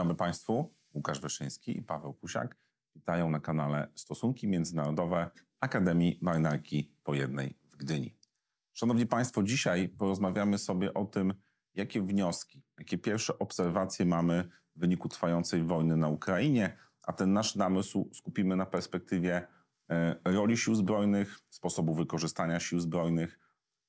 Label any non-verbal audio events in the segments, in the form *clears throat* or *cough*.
Dobry Państwu. Łukasz Wyszyński i Paweł Pusiak witają na kanale Stosunki Międzynarodowe Akademii Marynarki Wojennej w Gdyni. Szanowni Państwo, dzisiaj porozmawiamy sobie o tym, jakie wnioski, jakie pierwsze obserwacje mamy w wyniku trwającej wojny na Ukrainie, a ten nasz namysł skupimy na perspektywie e, roli sił zbrojnych, sposobu wykorzystania sił zbrojnych,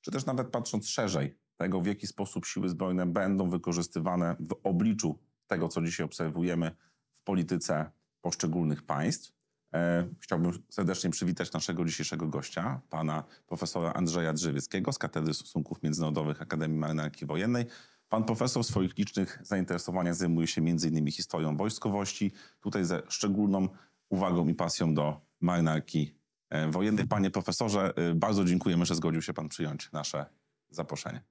czy też nawet patrząc szerzej, tego w jaki sposób siły zbrojne będą wykorzystywane w obliczu tego, co dzisiaj obserwujemy w polityce poszczególnych państw. E, chciałbym serdecznie przywitać naszego dzisiejszego gościa, pana profesora Andrzeja Drzewieckiego z Katedry Stosunków Międzynarodowych Akademii Marynarki Wojennej. Pan profesor w swoich licznych zainteresowaniach zajmuje się m.in. historią wojskowości, tutaj ze szczególną uwagą i pasją do marynarki e, wojennej. Panie profesorze, e, bardzo dziękujemy, że zgodził się pan przyjąć nasze zaproszenie.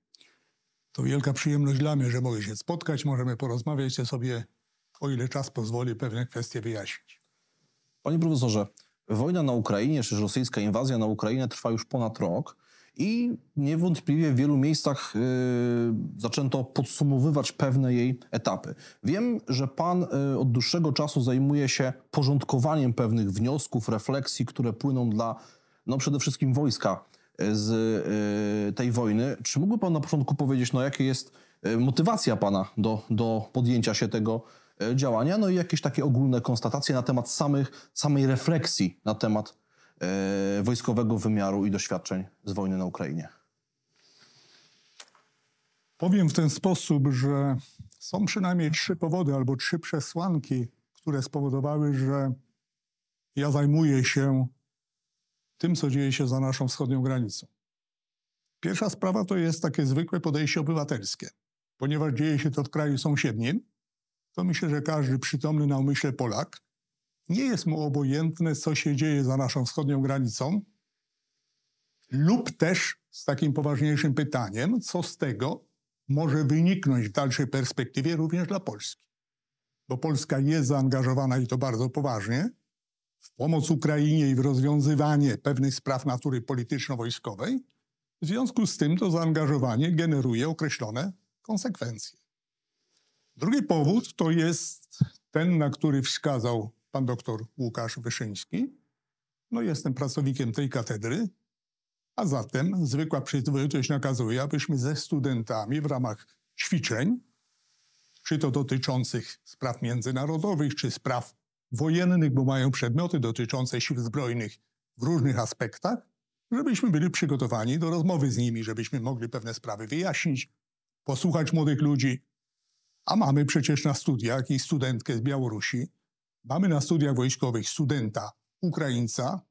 To wielka przyjemność dla mnie, że mogę się spotkać, możemy porozmawiać i sobie, o ile czas pozwoli, pewne kwestie wyjaśnić. Panie profesorze, wojna na Ukrainie, czy rosyjska inwazja na Ukrainę trwa już ponad rok i niewątpliwie w wielu miejscach yy, zaczęto podsumowywać pewne jej etapy. Wiem, że pan yy, od dłuższego czasu zajmuje się porządkowaniem pewnych wniosków, refleksji, które płyną dla no przede wszystkim wojska z y, tej wojny. Czy mógłby Pan na początku powiedzieć, no jaka jest y, motywacja Pana do, do podjęcia się tego y, działania, no i jakieś takie ogólne konstatacje na temat samych, samej refleksji na temat e, wojskowego wymiaru i doświadczeń z wojny na Ukrainie? Powiem w ten sposób, że są przynajmniej trzy powody albo trzy przesłanki, które spowodowały, że ja zajmuję się tym, co dzieje się za naszą wschodnią granicą. Pierwsza sprawa to jest takie zwykłe podejście obywatelskie. Ponieważ dzieje się to w kraju sąsiednim, to myślę, że każdy przytomny na umyśle Polak nie jest mu obojętne, co się dzieje za naszą wschodnią granicą, lub też z takim poważniejszym pytaniem, co z tego może wyniknąć w dalszej perspektywie również dla Polski. Bo Polska jest zaangażowana i to bardzo poważnie w pomoc Ukrainie i w rozwiązywanie pewnych spraw natury polityczno-wojskowej, w związku z tym to zaangażowanie generuje określone konsekwencje. Drugi powód to jest ten, na który wskazał pan doktor Łukasz Wyszyński. No, jestem pracownikiem tej katedry, a zatem zwykła przyzwoitość nakazuje, abyśmy ze studentami w ramach ćwiczeń, czy to dotyczących spraw międzynarodowych, czy spraw wojennych, bo mają przedmioty dotyczące sił zbrojnych w różnych aspektach, żebyśmy byli przygotowani do rozmowy z nimi, żebyśmy mogli pewne sprawy wyjaśnić, posłuchać młodych ludzi. A mamy przecież na studiach i studentkę z Białorusi, mamy na studiach wojskowych studenta Ukraińca.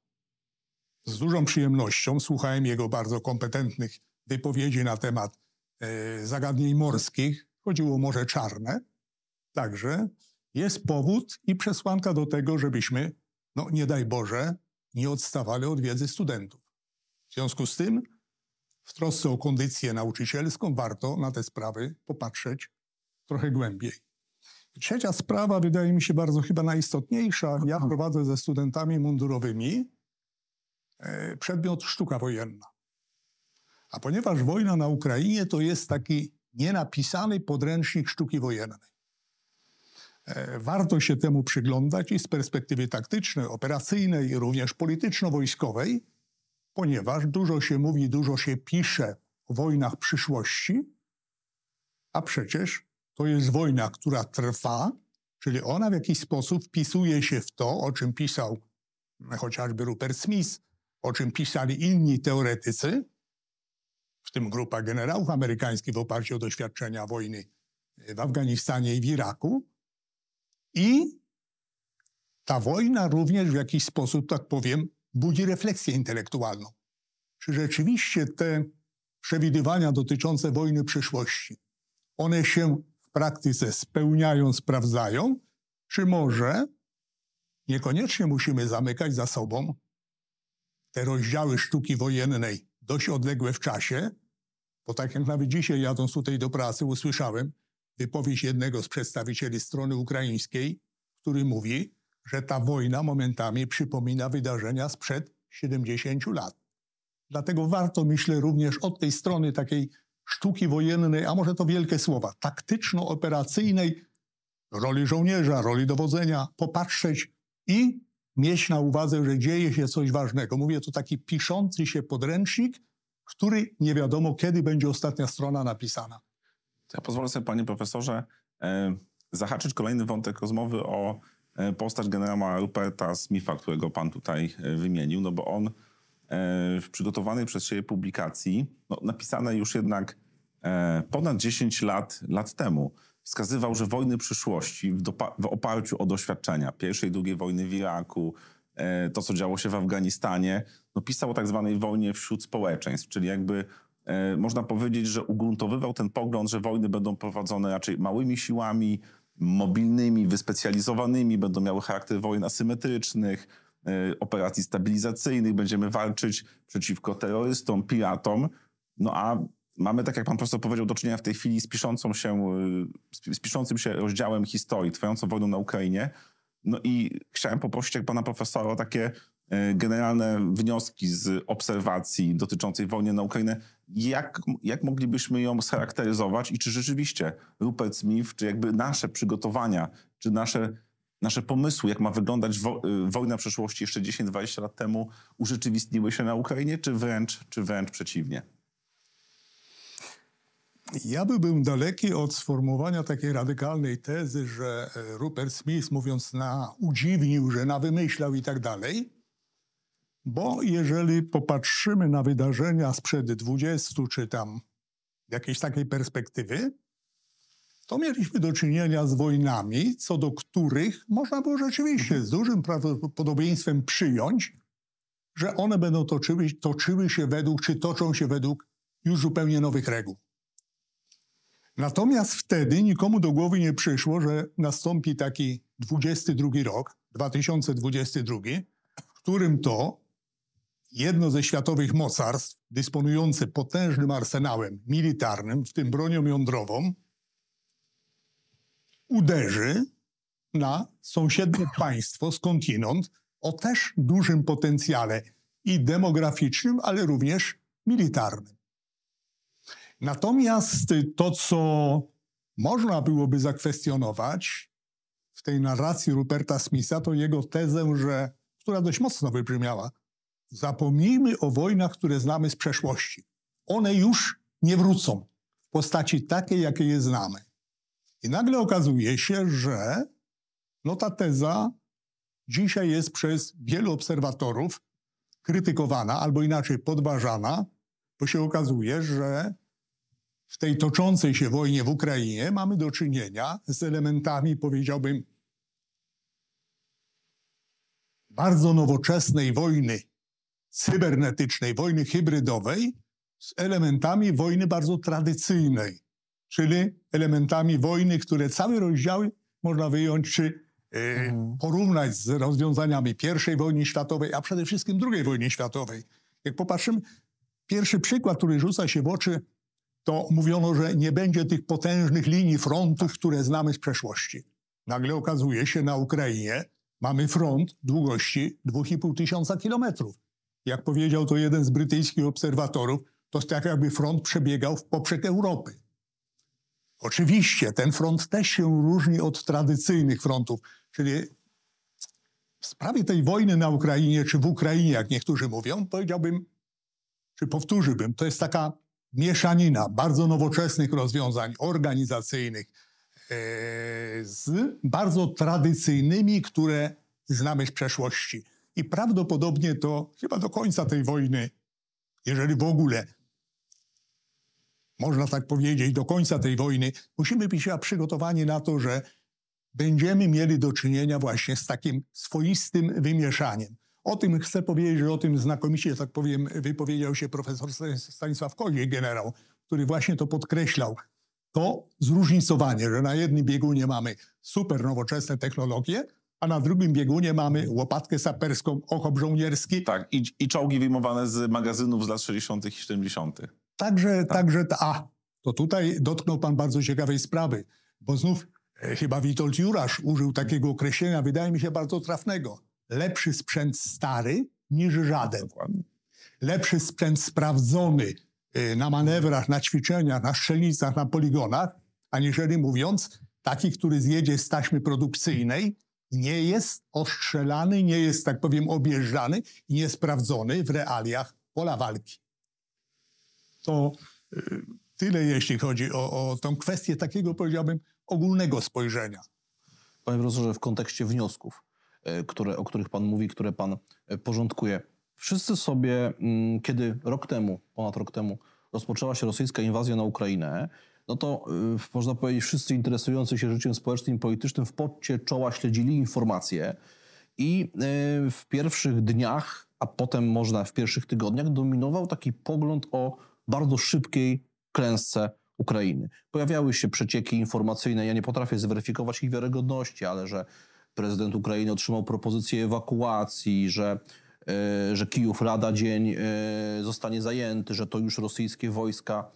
Z dużą przyjemnością słuchałem jego bardzo kompetentnych wypowiedzi na temat e, zagadnień morskich. Chodziło o Morze Czarne. Także jest powód i przesłanka do tego, żebyśmy, no nie daj Boże, nie odstawali od wiedzy studentów. W związku z tym, w trosce o kondycję nauczycielską, warto na te sprawy popatrzeć trochę głębiej. Trzecia sprawa wydaje mi się bardzo chyba najistotniejsza. Ja prowadzę ze studentami mundurowymi e, przedmiot sztuka wojenna. A ponieważ wojna na Ukrainie to jest taki nienapisany podręcznik sztuki wojennej. E, warto się temu przyglądać i z perspektywy taktycznej, operacyjnej, również polityczno-wojskowej, ponieważ dużo się mówi, dużo się pisze o wojnach przyszłości, a przecież to jest wojna, która trwa, czyli ona w jakiś sposób wpisuje się w to, o czym pisał chociażby Rupert Smith, o czym pisali inni teoretycy, w tym grupa generałów amerykańskich w oparciu o doświadczenia wojny w Afganistanie i w Iraku, i ta wojna również w jakiś sposób, tak powiem, budzi refleksję intelektualną. Czy rzeczywiście te przewidywania dotyczące wojny przyszłości, one się w praktyce spełniają, sprawdzają, czy może niekoniecznie musimy zamykać za sobą te rozdziały sztuki wojennej dość odległe w czasie, bo tak jak nawet dzisiaj jadąc tutaj do pracy usłyszałem, wypowiedź jednego z przedstawicieli strony ukraińskiej, który mówi, że ta wojna momentami przypomina wydarzenia sprzed 70 lat. Dlatego warto, myślę, również od tej strony takiej sztuki wojennej, a może to wielkie słowa, taktyczno-operacyjnej, roli żołnierza, roli dowodzenia, popatrzeć i mieć na uwadze, że dzieje się coś ważnego. Mówię, to taki piszący się podręcznik, który nie wiadomo, kiedy będzie ostatnia strona napisana. Ja pozwolę sobie, panie profesorze, e, zahaczyć kolejny wątek rozmowy o e, postać generała Ruperta Smitha, którego pan tutaj e, wymienił, no bo on w przygotowanej przez siebie publikacji, no, już jednak ponad 10 lat, lat temu, wskazywał, że wojny przyszłości w, w oparciu o doświadczenia pierwszej i drugiej wojny w Iraku, to co działo się w Afganistanie, no, pisał o tak zwanej wojnie wśród społeczeństw, czyli jakby można powiedzieć, że ugruntowywał ten pogląd, że wojny będą prowadzone raczej małymi siłami, mobilnymi, wyspecjalizowanymi, będą miały charakter wojen asymetrycznych, e, operacji stabilizacyjnych, będziemy walczyć przeciwko terrorystom, piratom, no a mamy, tak jak pan profesor powiedział, do czynienia w tej chwili z, piszącą się, y, z piszącym się rozdziałem historii, trwającą wojną na Ukrainie. No i chciałem poprosić jak pana profesora o takie generalne wnioski z obserwacji dotyczącej wojny na Ukrainę. Jak, jak moglibyśmy ją scharakteryzować i czy rzeczywiście Rupert Smith, czy jakby nasze przygotowania, czy nasze, nasze pomysły, jak ma wyglądać wo, y, wojna przeszłości jeszcze 10-20 lat temu, urzeczywistniły się na Ukrainie, czy wręcz, czy wręcz przeciwnie? Ja byłbym daleki od sformułowania takiej radykalnej tezy, że e, Rupert Smith, mówiąc na udziwnił, że na wymyślał i tak dalej, bo jeżeli popatrzymy na wydarzenia sprzed 20 czy tam jakiejś takiej perspektywy, to mieliśmy do czynienia z wojnami, co do których można było rzeczywiście z dużym prawdopodobieństwem przyjąć, że one będą toczyły, toczyły się według, czy toczą się według już zupełnie nowych reguł. Natomiast wtedy nikomu do głowy nie przyszło, że nastąpi taki 22 rok, 2022, w którym to jedno ze światowych mocarstw, dysponujące potężnym arsenałem militarnym, w tym bronią jądrową, uderzy na sąsiednie *clears throat* państwo, skądinąd, o też dużym potencjale i demograficznym, ale również militarnym. Natomiast to, co można byłoby zakwestionować w tej narracji Ruperta Smitha, to jego tezę, że, która dość mocno wybrzmiała, zapomnijmy o wojnach, które znamy z przeszłości. One już nie wrócą w postaci takiej, jakiej je znamy. I nagle okazuje się, że no ta teza dzisiaj jest przez wielu obserwatorów krytykowana, albo inaczej podważana, bo się okazuje, że w tej toczącej się wojnie w Ukrainie mamy do czynienia z elementami, powiedziałbym, bardzo nowoczesnej wojny cybernetycznej, wojny hybrydowej, z elementami wojny bardzo tradycyjnej, czyli elementami wojny, które całe rozdziały można wyjąć czy e, porównać z rozwiązaniami I wojny światowej, a przede wszystkim II wojny światowej. Jak popatrzymy, pierwszy przykład, który rzuca się w oczy, to mówiono, że nie będzie tych potężnych linii frontów, które znamy z przeszłości. Nagle okazuje się na Ukrainie mamy front długości 2,5 tysiąca kilometrów. Jak powiedział to jeden z brytyjskich obserwatorów, to jest tak jakby front przebiegał w poprzek Europy. Oczywiście ten front też się różni od tradycyjnych frontów, czyli w sprawie tej wojny na Ukrainie, czy w Ukrainie, jak niektórzy mówią, powiedziałbym, czy powtórzyłbym, to jest taka mieszanina bardzo nowoczesnych rozwiązań organizacyjnych e, z bardzo tradycyjnymi, które znamy z przeszłości. I prawdopodobnie to chyba do końca tej wojny, jeżeli w ogóle można tak powiedzieć, do końca tej wojny, musimy być przygotowani na to, że będziemy mieli do czynienia właśnie z takim swoistym wymieszaniem. O tym chcę powiedzieć, że o tym znakomicie, tak powiem, wypowiedział się profesor Stanisław Koziej, generał, który właśnie to podkreślał. To zróżnicowanie, że na jednym biegunie mamy super nowoczesne technologie, a na drugim biegunie mamy łopatkę saperską, okop żołnierski. Tak, i, i czołgi wyjmowane z magazynów z lat 60. i 70. Także, tak. także, a, to tutaj dotknął pan bardzo ciekawej sprawy, bo znów e, chyba Witold Jurasz użył takiego określenia, wydaje mi się bardzo trafnego lepszy sprzęt stary niż żaden. Lepszy sprzęt sprawdzony y, na manewrach, na ćwiczeniach, na strzelnicach, na poligonach, aniżeli mówiąc, taki, który zjedzie z taśmy produkcyjnej, nie jest ostrzelany, nie jest, tak powiem, objeżdżany i niesprawdzony w realiach pola walki. To y, tyle, jeśli chodzi o, o tą kwestię takiego, powiedziałbym, ogólnego spojrzenia. Panie profesorze, w kontekście wniosków, e, które, o których pan mówi, które pan e, porządkuje, wszyscy sobie, mm, kiedy rok temu, ponad rok temu, rozpoczęła się rosyjska inwazja na Ukrainę, no to y, można powiedzieć, wszyscy interesujący się życiem społecznym i politycznym w podcie czoła śledzili informacje i y, w pierwszych dniach, a potem można w pierwszych tygodniach dominował taki pogląd o bardzo szybkiej klęsce Ukrainy. Pojawiały się przecieki informacyjne, ja nie potrafię zweryfikować ich wiarygodności, ale że prezydent Ukrainy otrzymał propozycję ewakuacji, że, że Kijów lada dzień e, zostanie zajęty, że to już rosyjskie wojska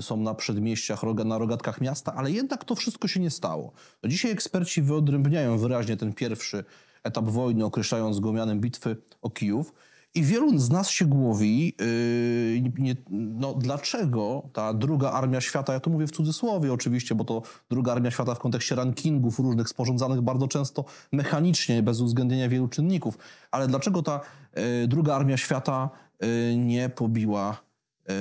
są na przedmieściach, na rogatkach miasta, ale jednak to wszystko się nie stało. Dzisiaj eksperci wyodrębniają wyraźnie ten pierwszy etap wojny, określając go mianem bitwy o Kijów. I wielu z nas się głowi, yy, nie, no dlaczego ta druga armia świata, ja to mówię w cudzysłowie oczywiście, bo to druga armia świata w kontekście rankingów różnych sporządzanych bardzo często mechanicznie, bez uwzględnienia wielu czynników, ale dlaczego ta yy, druga armia świata yy, nie pobiła yy,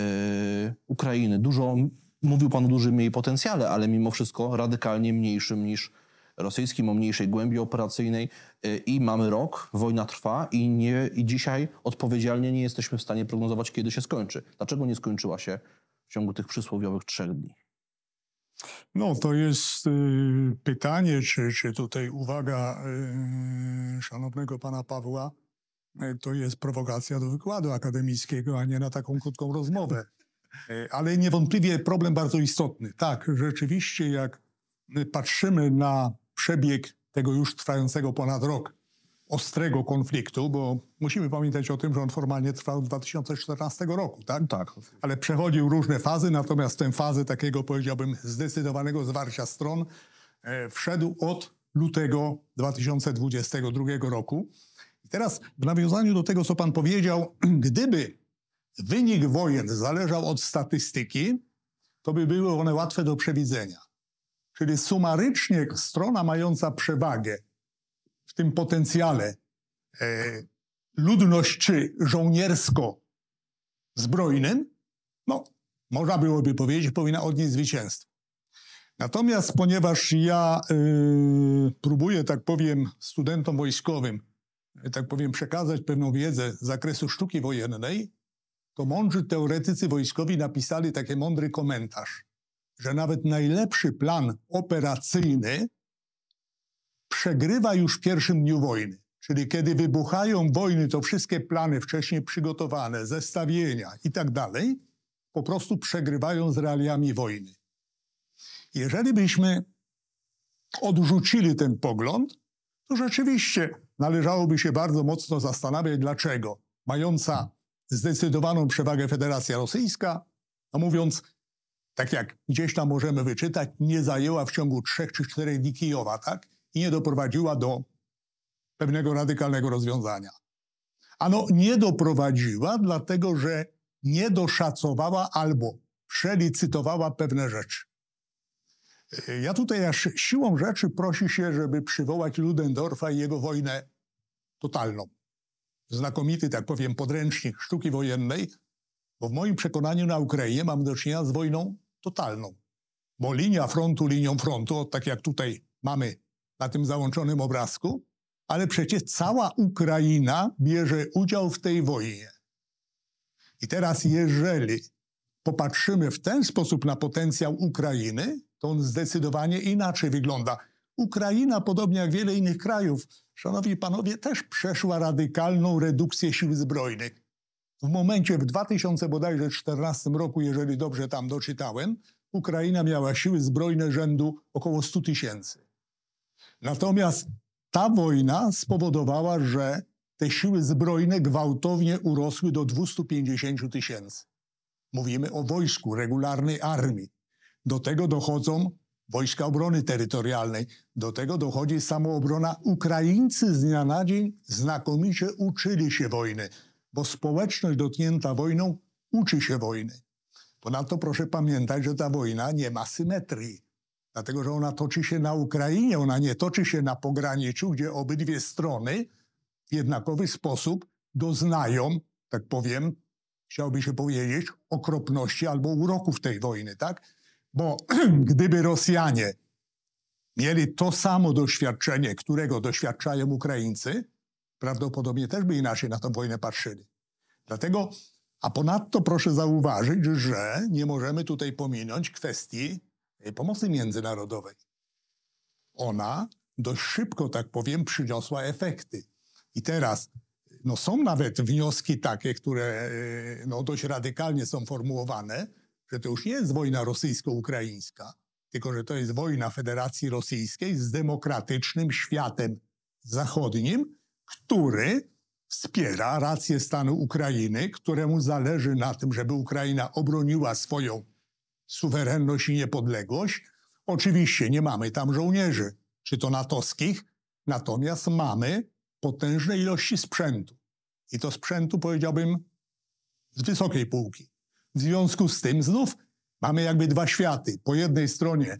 Ukrainy? Dużo, mówił pan o dużym jej potencjale, ale mimo wszystko radykalnie mniejszym niż rosyjskim, o mniejszej głębi operacyjnej y, i mamy rok, wojna trwa i, nie, i dzisiaj odpowiedzialnie nie jesteśmy w stanie prognozować, kiedy się skończy. Dlaczego nie skończyła się w ciągu tych przysłowiowych trzech dni? No, to jest y, pytanie, czy, czy tutaj uwaga y, szanownego pana Pawła, y, to jest prowokacja do wykładu akademickiego, a nie na taką krótką rozmowę. Y, ale niewątpliwie problem bardzo istotny. Tak, rzeczywiście, jak patrzymy na przebieg tego już trwającego ponad rok ostrego konfliktu, bo musimy pamiętać o tym, że on formalnie trwał od 2014 roku, tak? Tak. ale przechodził różne fazy, natomiast tę fazę takiego, powiedziałbym, zdecydowanego zwarcia stron e, wszedł od lutego 2022 roku. I teraz w nawiązaniu do tego, co pan powiedział, *clears throat* gdyby wynik wojen zależał od statystyki, to by były one łatwe do przewidzenia. Czyli sumarycznie strona mająca przewagę w tym potencjale e, ludność żołniersko-zbrojnym, no, można byłoby powiedzieć, powinna odnieść zwycięstwo. Natomiast ponieważ ja y, próbuję, tak powiem, studentom wojskowym, y, tak powiem, przekazać pewną wiedzę z zakresu sztuki wojennej, to mądrzy teoretycy wojskowi napisali taki mądry komentarz, że nawet najlepszy plan operacyjny przegrywa już w pierwszym dniu wojny. Czyli kiedy wybuchają wojny, to wszystkie plany wcześniej przygotowane, zestawienia i tak dalej, po prostu przegrywają z realiami wojny. Jeżeli byśmy odrzucili ten pogląd, to rzeczywiście należałoby się bardzo mocno zastanawiać, dlaczego mająca zdecydowaną przewagę Federacja Rosyjska, no mówiąc, tak jak gdzieś tam możemy wyczytać, nie zajęła w ciągu trzech czy czterech dni Kijowa, tak? I nie doprowadziła do pewnego radykalnego rozwiązania. Ano nie doprowadziła, dlatego że nie doszacowała albo przelicytowała pewne rzeczy. Y, Ja tutaj aż siłą rzeczy prosi się, żeby przywołać Ludendorfa i jego wojnę totalną. Znakomity, tak powiem, podręcznik sztuki wojennej, bo w moim przekonaniu na Ukrainie mamy do czynienia z wojną totalną. Bo linia frontu linią frontu, tak jak tutaj mamy na tym załączonym obrazku, ale przecież cała Ukraina bierze udział w tej wojnie. I teraz, jeżeli popatrzymy w ten sposób na potencjał Ukrainy, to on zdecydowanie inaczej wygląda. Ukraina, podobnie jak wiele innych krajów, szanowni panowie, też przeszła radykalną redukcję sił zbrojnych. W momencie w 2014 roku, jeżeli dobrze tam doczytałem, Ukraina miała siły zbrojne rzędu około 100 tysięcy. Natomiast ta wojna spowodowała, że te siły zbrojne gwałtownie urosły do 250 tysięcy. Mówimy o wojsku, regularnej armii. Do tego dochodzą wojska obrony terytorialnej. Do tego dochodzi samoobrona. Ukraińcy z dnia na dzień znakomicie uczyli się wojny, bo społeczność dotknięta wojną uczy się wojny. Ponadto proszę pamiętać, że ta wojna nie ma symetrii. Dlatego, że ona toczy się na Ukrainie, ona nie toczy się na pograniczu, gdzie obydwie strony w jednakowy sposób doznają, tak powiem, chciałby się powiedzieć, okropności albo uroków tej wojny, tak? Bo *clears throat* gdyby Rosjanie mieli to samo doświadczenie, którego doświadczają Ukraińcy, prawdopodobnie też by inaczej na tę wojnę patrzyli. Dlatego, a ponadto proszę zauważyć, że nie możemy tutaj pominąć kwestii e, pomocy międzynarodowej. Ona dość szybko, tak powiem, przyniosła efekty. I teraz no są nawet wnioski takie, które e, no, dość radykalnie są formułowane, że to już nie jest wojna rosyjsko-ukraińska, tylko że to jest wojna Federacji Rosyjskiej z demokratycznym światem zachodnim, który wspiera rację stanu Ukrainy, któremu zależy na tym, żeby Ukraina obroniła swoją suwerenność i niepodległość. Oczywiście nie mamy tam żołnierzy, czy to natowskich, natomiast mamy potężne ilości sprzętu. I to sprzętu, powiedziałbym, z wysokiej półki. W związku z tym znów mamy jakby dwa światy. Po jednej stronie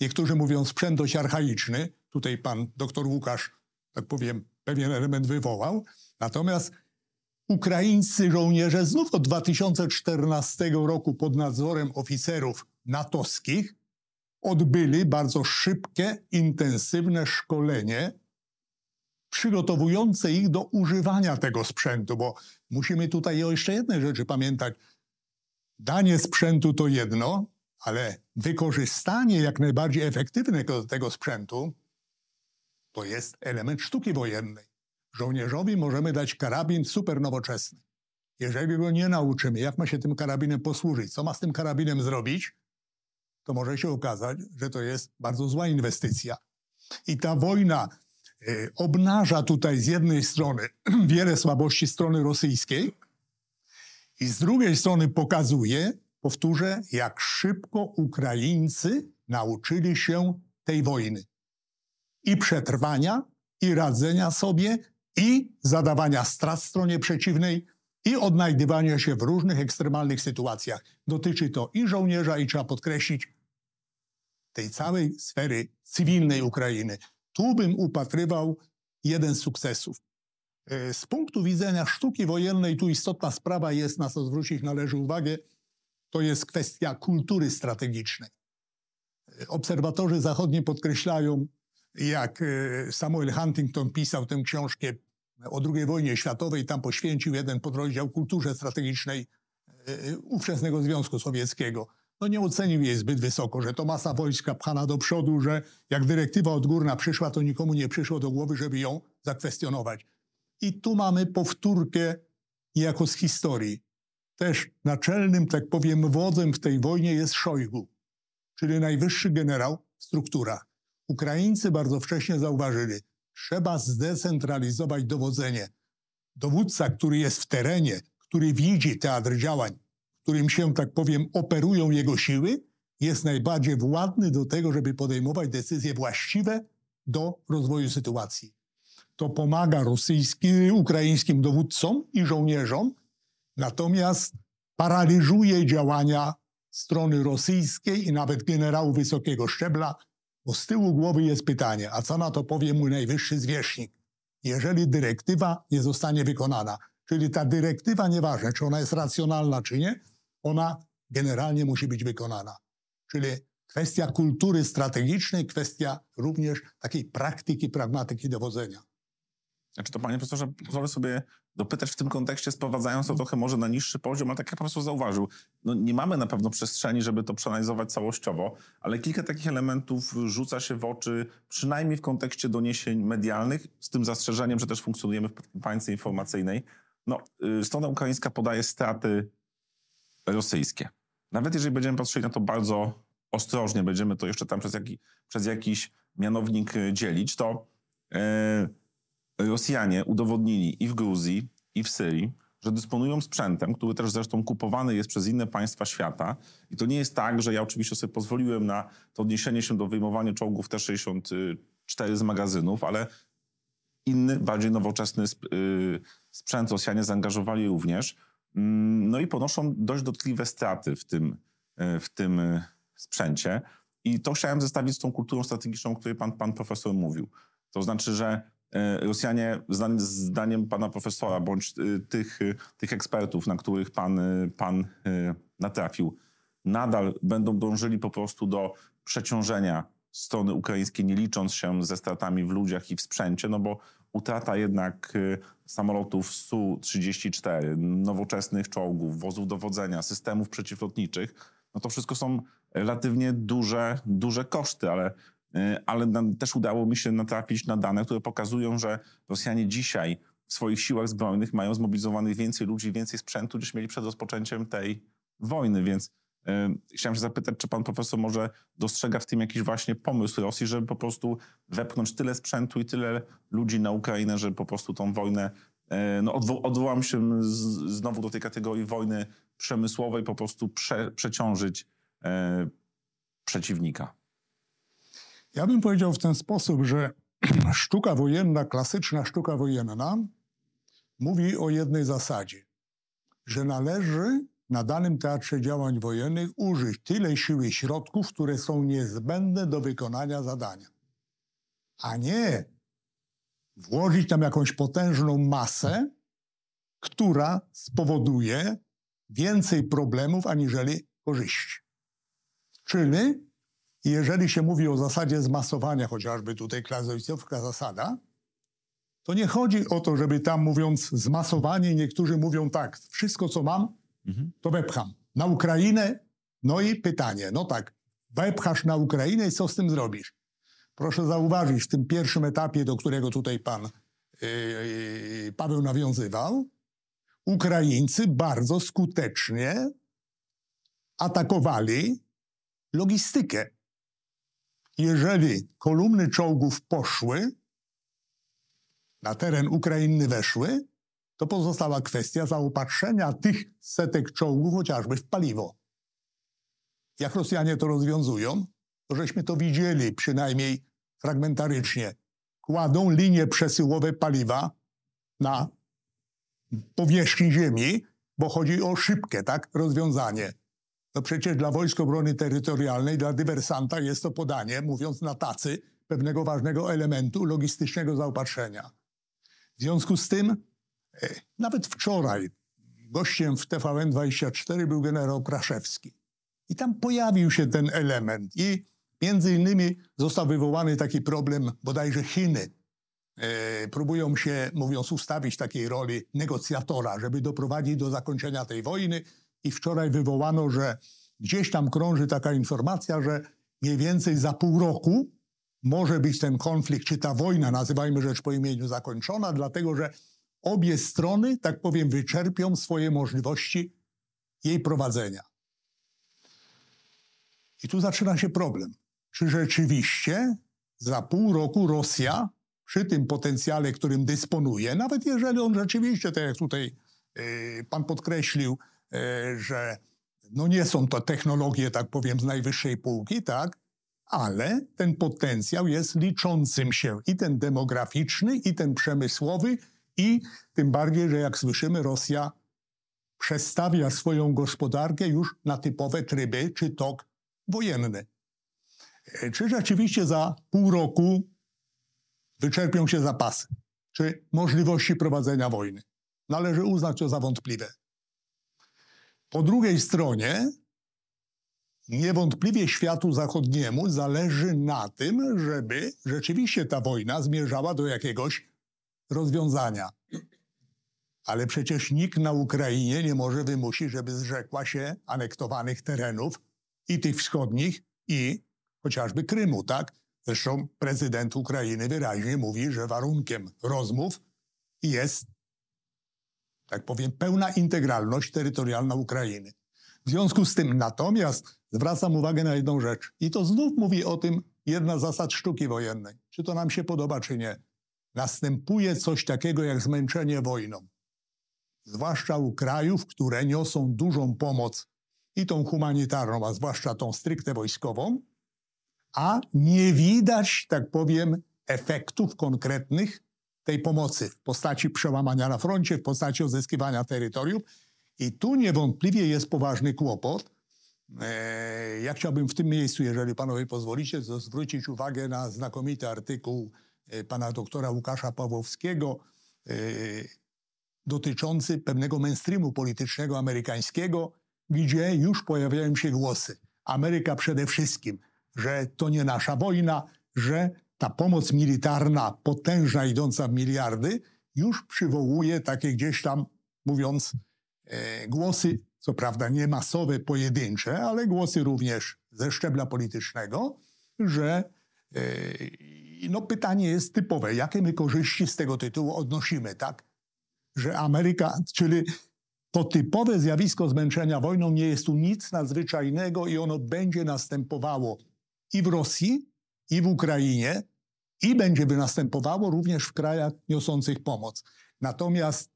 niektórzy mówią sprzęt dość archaiczny, tutaj pan doktor Łukasz, tak powiem, pewien element wywołał, natomiast ukraińscy żołnierze znów od 2014 roku pod nadzorem oficerów natowskich odbyli bardzo szybkie, intensywne szkolenie przygotowujące ich do używania tego sprzętu, bo musimy tutaj o jeszcze jednej rzeczy pamiętać. Danie sprzętu to jedno, ale wykorzystanie jak najbardziej efektywnego tego sprzętu to jest element sztuki wojennej. Żołnierzowi możemy dać karabin super nowoczesny. Jeżeli go nie nauczymy, jak ma się tym karabinem posłużyć, co ma z tym karabinem zrobić, to może się okazać, że to jest bardzo zła inwestycja. I ta wojna y, obnaża tutaj z jednej strony *clears throat* wiele słabości strony rosyjskiej, i z drugiej strony pokazuje, powtórzę, jak szybko Ukraińcy nauczyli się tej wojny. I przetrwania, i radzenia sobie, i zadawania strat stronie przeciwnej, i odnajdywania się w różnych ekstremalnych sytuacjach. Dotyczy to i żołnierza, i trzeba podkreślić, tej całej sfery cywilnej Ukrainy. Tu bym upatrywał jeden z sukcesów. E, z punktu widzenia sztuki wojennej, tu istotna sprawa jest, na co zwrócić należy uwagę, to jest kwestia kultury strategicznej. E, obserwatorzy zachodni podkreślają, jak e, Samuel Huntington pisał tę książkę o II wojnie światowej, tam poświęcił jeden podrozdział kulturze strategicznej ówczesnego Związku Sowieckiego. No nie ocenił jej zbyt wysoko, że to masa wojska pchana do przodu, że jak dyrektywa odgórna przyszła, to nikomu nie przyszło do głowy, żeby ją zakwestionować. I tu mamy powtórkę jako z historii. Też naczelnym, tak powiem, wodzem w tej wojnie jest Szojgu, czyli najwyższy generał w strukturach. Ukraińcy bardzo wcześnie zauważyli, trzeba zdecentralizować dowodzenie. Dowódca, który jest w terenie, który widzi teatr działań, którym się, tak powiem, operują jego siły, jest najbardziej władny do tego, żeby podejmować decyzje właściwe do rozwoju sytuacji to pomaga rosyjskim, ukraińskim dowódcom i żołnierzom, natomiast paraliżuje działania strony rosyjskiej i nawet generałów wysokiego szczebla, bo z tyłu głowy jest pytanie, a co na to powie mój najwyższy zwierzchnik, jeżeli dyrektywa nie zostanie wykonana. Czyli ta dyrektywa, nieważne czy ona jest racjonalna, czy nie, ona generalnie musi być wykonana. Czyli kwestia kultury strategicznej, kwestia również takiej praktyki, pragmatyki dowodzenia. Znaczy to panie profesorze, pozwolę sobie dopytać w tym kontekście, sprowadzając to trochę może na niższy poziom, ale tak jak profesor zauważył, no nie mamy na pewno przestrzeni, żeby to przeanalizować całościowo, ale kilka takich elementów rzuca się w oczy, przynajmniej w kontekście doniesień medialnych, z tym zastrzeżeniem, że też funkcjonujemy w państwie informacyjnej. No, y, strona ukraińska podaje straty rosyjskie. Nawet jeżeli będziemy patrzyli na to bardzo ostrożnie, będziemy to jeszcze tam przez, jaki, przez jakiś mianownik y, dzielić, to yy, Rosjanie udowodnili i w Gruzji, i w Syrii, że dysponują sprzętem, który też zresztą kupowany jest przez inne państwa świata. I to nie jest tak, że ja oczywiście sobie pozwoliłem na to odniesienie się do wyjmowania czołgów T-64 z magazynów, ale inny, bardziej nowoczesny y, sprzęt Rosjanie zaangażowali również. Mm, no i ponoszą dość dotkliwe straty w tym, y, w tym y, sprzęcie. I to chciałem zestawić z tą kulturą strategiczną, o której pan, pan profesor mówił. To znaczy, że Rosjanie, zdan- zdaniem pana profesora, bądź e, tych, e, tych ekspertów, na których pan, e, pan e, natrafił, nadal będą dążyli po prostu do przeciążenia strony ukraińskiej, nie licząc się ze stratami w ludziach i w sprzęcie, no bo utrata jednak samolotów Su-34, nowoczesnych czołgów, wozów dowodzenia, systemów przeciwlotniczych, no to wszystko są relatywnie duże, duże koszty, ale, ale nam też udało mi się natrafić na dane, które pokazują, że Rosjanie dzisiaj w swoich siłach zbrojnych mają zmobilizowanych więcej ludzi, więcej sprzętu, niż mieli przed rozpoczęciem tej wojny, więc y, chciałem się zapytać, czy pan profesor może dostrzega w tym jakiś właśnie pomysł Rosji, żeby po prostu wepchnąć tyle sprzętu i tyle ludzi na Ukrainę, żeby po prostu tą wojnę, y, no odwo- odwołam się z, znowu do tej kategorii wojny przemysłowej, po prostu prze, przeciążyć y, przeciwnika. Ja bym powiedział w ten sposób, że *clears throat* sztuka wojenna, klasyczna sztuka wojenna mówi o jednej zasadzie, że należy na danym teatrze działań wojennych użyć tyle siły i środków, które są niezbędne do wykonania zadania, a nie włożyć tam jakąś potężną masę, która spowoduje więcej problemów aniżeli korzyści. Czyli jeżeli się mówi o zasadzie zmasowania, chociażby tutaj klasowiczowska zasada, to nie chodzi o to, żeby tam mówiąc zmasowanie, niektórzy mówią tak, wszystko co mam, to wepcham. Na Ukrainę, no i pytanie, no tak, wepchasz na Ukrainę i co z tym zrobisz? Proszę zauważyć, w tym pierwszym etapie, do którego tutaj pan yy, Paweł nawiązywał, Ukraińcy bardzo skutecznie atakowali logistykę. Jeżeli kolumny czołgów poszły, na teren Ukrainy weszły, to pozostała kwestia zaopatrzenia tych setek czołgów chociażby w paliwo. Jak Rosjanie to rozwiązują, to żeśmy to widzieli przynajmniej fragmentarycznie. Kładą linie przesyłowe paliwa na powierzchni ziemi, bo chodzi o szybkie tak, rozwiązanie. No przecież dla Wojsk Obrony Terytorialnej, dla dywersanta jest to podanie, mówiąc na tacy, pewnego ważnego elementu logistycznego zaopatrzenia. W związku z tym, e, nawet wczoraj gościem w TVN24 był generał Kraszewski. I tam pojawił się ten element i między innymi został wywołany taki problem, bodajże Chiny e, próbują się, mówiąc, ustawić takiej roli negocjatora, żeby doprowadzić do zakończenia tej wojny. I wczoraj wywołano, że gdzieś tam krąży taka informacja, że mniej więcej za pół roku może być ten konflikt, czy ta wojna, nazywajmy rzecz po imieniu, zakończona, dlatego że obie strony, tak powiem, wyczerpią swoje możliwości jej prowadzenia. I tu zaczyna się problem. Czy rzeczywiście za pół roku Rosja, przy tym potencjale, którym dysponuje, nawet jeżeli on rzeczywiście, tak jak tutaj yy, pan podkreślił, że no nie są to technologie, tak powiem, z najwyższej półki, tak, ale ten potencjał jest liczącym się i ten demograficzny, i ten przemysłowy, i tym bardziej, że jak słyszymy, Rosja przestawia swoją gospodarkę już na typowe tryby czy tok wojenny. E, Czy rzeczywiście za pół roku wyczerpią się zapasy? Czy możliwości prowadzenia wojny? Należy uznać to za wątpliwe. Po drugiej stronie, niewątpliwie światu zachodniemu zależy na tym, żeby rzeczywiście ta wojna zmierzała do jakiegoś rozwiązania. Ale przecież nikt na Ukrainie nie może wymusić, żeby zrzekła się anektowanych terenów i tych wschodnich, i chociażby Krymu, tak? Zresztą prezydent Ukrainy wyraźnie mówi, że warunkiem rozmów jest, tak powiem, pełna integralność terytorialna Ukrainy. W związku z tym natomiast zwracam uwagę na jedną rzecz. I to znów mówi o tym jedna zasad sztuki wojennej. Czy to nam się podoba, czy nie. Następuje coś takiego jak zmęczenie wojną. Zwłaszcza u krajów, które niosą dużą pomoc i tą humanitarną, a zwłaszcza tą stricte wojskową, a nie widać, tak powiem, efektów konkretnych tej pomocy w postaci przełamania na froncie, w postaci odzyskiwania terytorium. I tu niewątpliwie jest poważny kłopot, E, Ja chciałbym w tym miejscu, jeżeli panowie pozwolicie, zwrócić uwagę na znakomity artykuł e, pana doktora Łukasza Pawłowskiego e, dotyczący pewnego mainstreamu politycznego amerykańskiego, gdzie już pojawiają się głosy. Ameryka przede wszystkim, że to nie nasza wojna, że ta pomoc militarna, potężna, idąca w miliardy, już przywołuje takie gdzieś tam, mówiąc, e, głosy, co prawda nie masowe, pojedyncze, ale głosy również ze szczebla politycznego, że e, no pytanie jest typowe, jakie my korzyści z tego tytułu odnosimy, tak? Że Ameryka, czyli to typowe zjawisko zmęczenia wojną nie jest tu nic nadzwyczajnego i ono będzie następowało i w Rosji, i w Ukrainie, i będzie następowało również w krajach niosących pomoc. Natomiast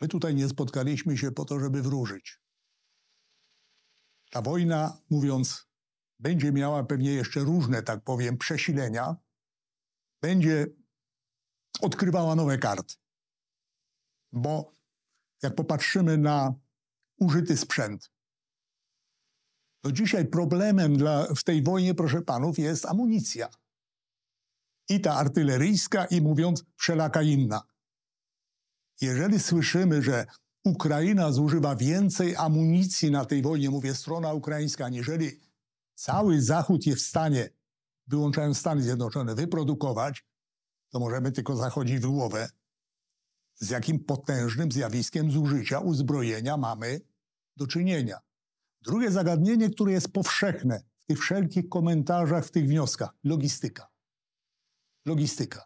my tutaj nie spotkaliśmy się po to, żeby wróżyć. Ta wojna, mówiąc, będzie miała pewnie jeszcze różne, tak powiem, przesilenia, będzie odkrywała nowe karty. Bo jak popatrzymy na użyty sprzęt, to dzisiaj problemem dla, w tej wojnie, proszę panów, jest amunicja. I ta artyleryjska, i mówiąc wszelaka inna. Jeżeli słyszymy, że Ukraina zużywa więcej amunicji na tej wojnie, mówię strona ukraińska, aniżeli cały Zachód jest w stanie, wyłączając Stany Zjednoczone, wyprodukować, to możemy tylko zachodzić w głowę, z jakim potężnym zjawiskiem zużycia uzbrojenia mamy do czynienia. Drugie zagadnienie, które jest powszechne w tych wszelkich komentarzach, w tych wnioskach logistyka. Logistyka.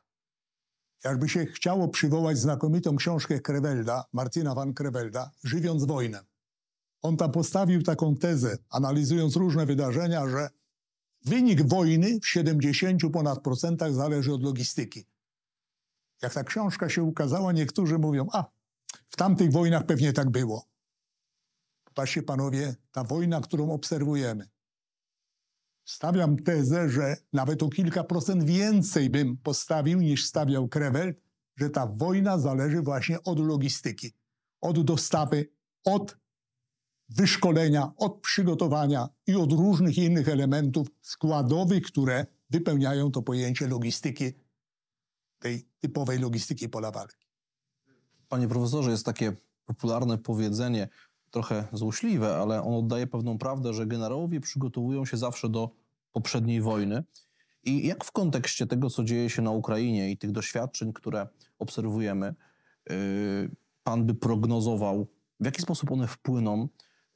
Jakby się chciało przywołać znakomitą książkę Krewelda, Martina van Krewelda, Żywiąc wojnę. On tam postawił taką tezę, analizując różne wydarzenia, że wynik wojny w 70 ponad procentach zależy od logistyki. Jak ta książka się ukazała, niektórzy mówią, a w tamtych wojnach pewnie tak było. Patrzcie panowie, ta wojna, którą obserwujemy. Stawiam tezę, że nawet o kilka procent więcej bym postawił niż stawiał Krewel, że ta wojna zależy właśnie od logistyki, od dostawy, od wyszkolenia, od przygotowania i od różnych innych elementów składowych, które wypełniają to pojęcie logistyki, tej typowej logistyki pola walki. Panie profesorze, jest takie popularne powiedzenie, trochę złośliwe, ale on oddaje pewną prawdę, że generałowie przygotowują się zawsze do poprzedniej wojny. I jak w kontekście tego, co dzieje się na Ukrainie i tych doświadczeń, które obserwujemy, yy, pan by prognozował, w jaki sposób one wpłyną